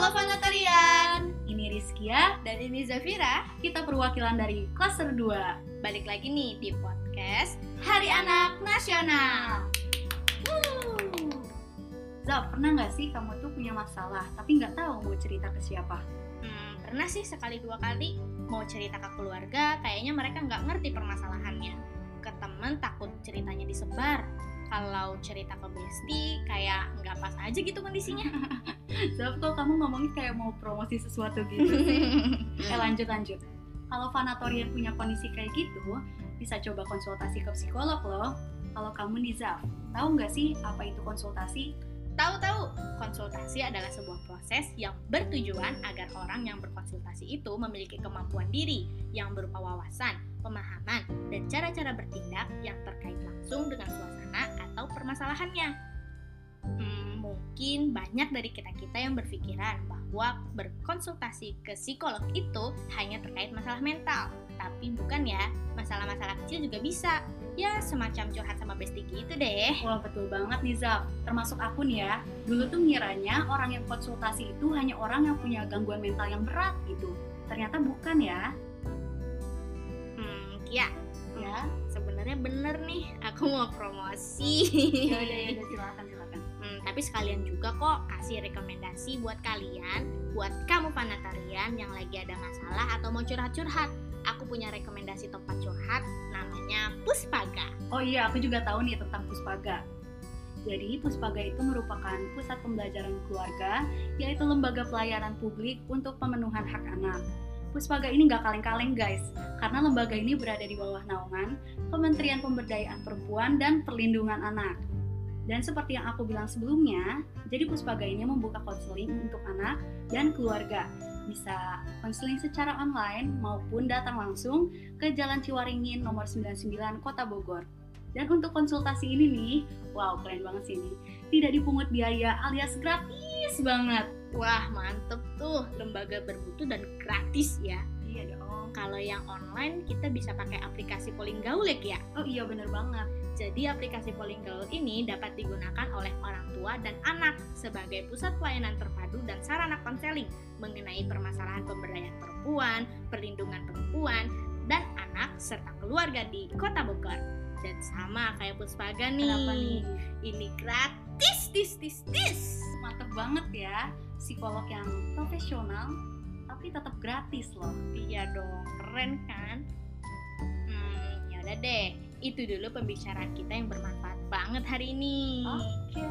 Halo Fanatarian, Ini Rizkia, dan ini Zafira. kita perwakilan dari Klaster 2 Balik lagi nih di podcast Hari Anak Nasional Zaf, pernah nggak sih kamu tuh punya masalah tapi nggak tahu mau cerita ke siapa? Hmm, pernah sih sekali dua kali mau cerita ke keluarga, kayaknya mereka nggak ngerti permasalahannya. Ke temen takut ceritanya disebar. Kalau cerita ke bestie, kayak nggak pas aja gitu kondisinya. Zaf, kok kamu ngomongnya kayak mau promosi sesuatu gitu sih? eh lanjut lanjut Kalau Fanatorian punya kondisi kayak gitu, bisa coba konsultasi ke psikolog loh Kalau kamu nih Zaf, tahu nggak sih apa itu konsultasi? Tahu-tahu, konsultasi adalah sebuah proses yang bertujuan agar orang yang berkonsultasi itu memiliki kemampuan diri yang berupa wawasan, pemahaman, dan cara-cara bertindak yang terkait langsung dengan suasana atau permasalahannya. Hmm, mungkin banyak dari kita-kita yang berpikiran bahwa berkonsultasi ke psikolog itu hanya terkait masalah mental. Tapi bukan ya, masalah-masalah kecil juga bisa. Ya, semacam curhat sama bestie gitu deh. Wah betul banget nih Zaf, termasuk aku nih ya Dulu tuh ngiranya orang yang konsultasi itu hanya orang yang punya gangguan mental yang berat gitu Ternyata bukan ya Hmm, ya, Ya, sebenarnya bener nih aku mau promosi. ya udah ya udah silakan silakan Hmm, tapi sekalian juga kok kasih rekomendasi buat kalian, buat kamu fanatarian yang lagi ada masalah atau mau curhat-curhat. Aku punya rekomendasi tempat curhat namanya Puspaga. Oh iya, aku juga tahu nih tentang Puspaga jadi Puspaga itu merupakan pusat pembelajaran keluarga, yaitu lembaga pelayanan publik untuk pemenuhan hak anak. Puspaga ini nggak kaleng-kaleng guys, karena lembaga ini berada di bawah naungan Kementerian Pemberdayaan Perempuan dan Perlindungan Anak. Dan seperti yang aku bilang sebelumnya, jadi Puspaga ini membuka konseling untuk anak dan keluarga. Bisa konseling secara online maupun datang langsung ke Jalan Ciwaringin nomor 99 Kota Bogor. Dan untuk konsultasi ini nih, wow keren banget sih ini. Tidak dipungut biaya alias gratis banget. Wah, mantep tuh, lembaga bermutu dan gratis ya. Iya dong. Kalau yang online kita bisa pakai aplikasi Polling Gaulek ya. Oh iya bener banget. Jadi aplikasi Polling Gaul ini dapat digunakan oleh orang tua dan anak sebagai pusat pelayanan terpadu dan sarana konseling mengenai permasalahan pemberdayaan perempuan, perlindungan perempuan, dan anak serta keluarga di Kota Bogor. Dan sama kayak Puspaga nih. Kenapa nih? Ini gratis, tis, tis, tis. Mantep banget ya. Psikolog yang profesional tapi tetap gratis loh. Iya dong, keren kan? Hmm, ya udah deh. Itu dulu pembicaraan kita yang bermanfaat banget hari ini. Oke.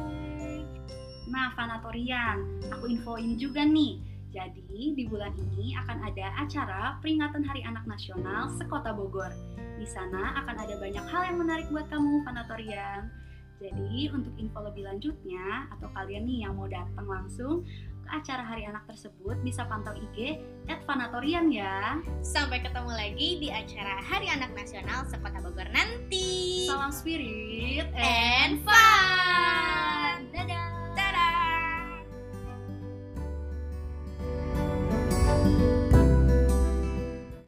Nah, Fanatorian, aku infoin juga nih. Jadi, di bulan ini akan ada acara peringatan Hari Anak Nasional sekota Bogor. Di sana akan ada banyak hal yang menarik buat kamu, Fanatorian. Jadi, untuk info lebih lanjutnya, atau kalian nih yang mau datang langsung ke acara Hari Anak tersebut, bisa pantau IG @fanatorian ya. Sampai ketemu lagi di acara Hari Anak Nasional Sekota Bogor nanti. Salam spirit and fun.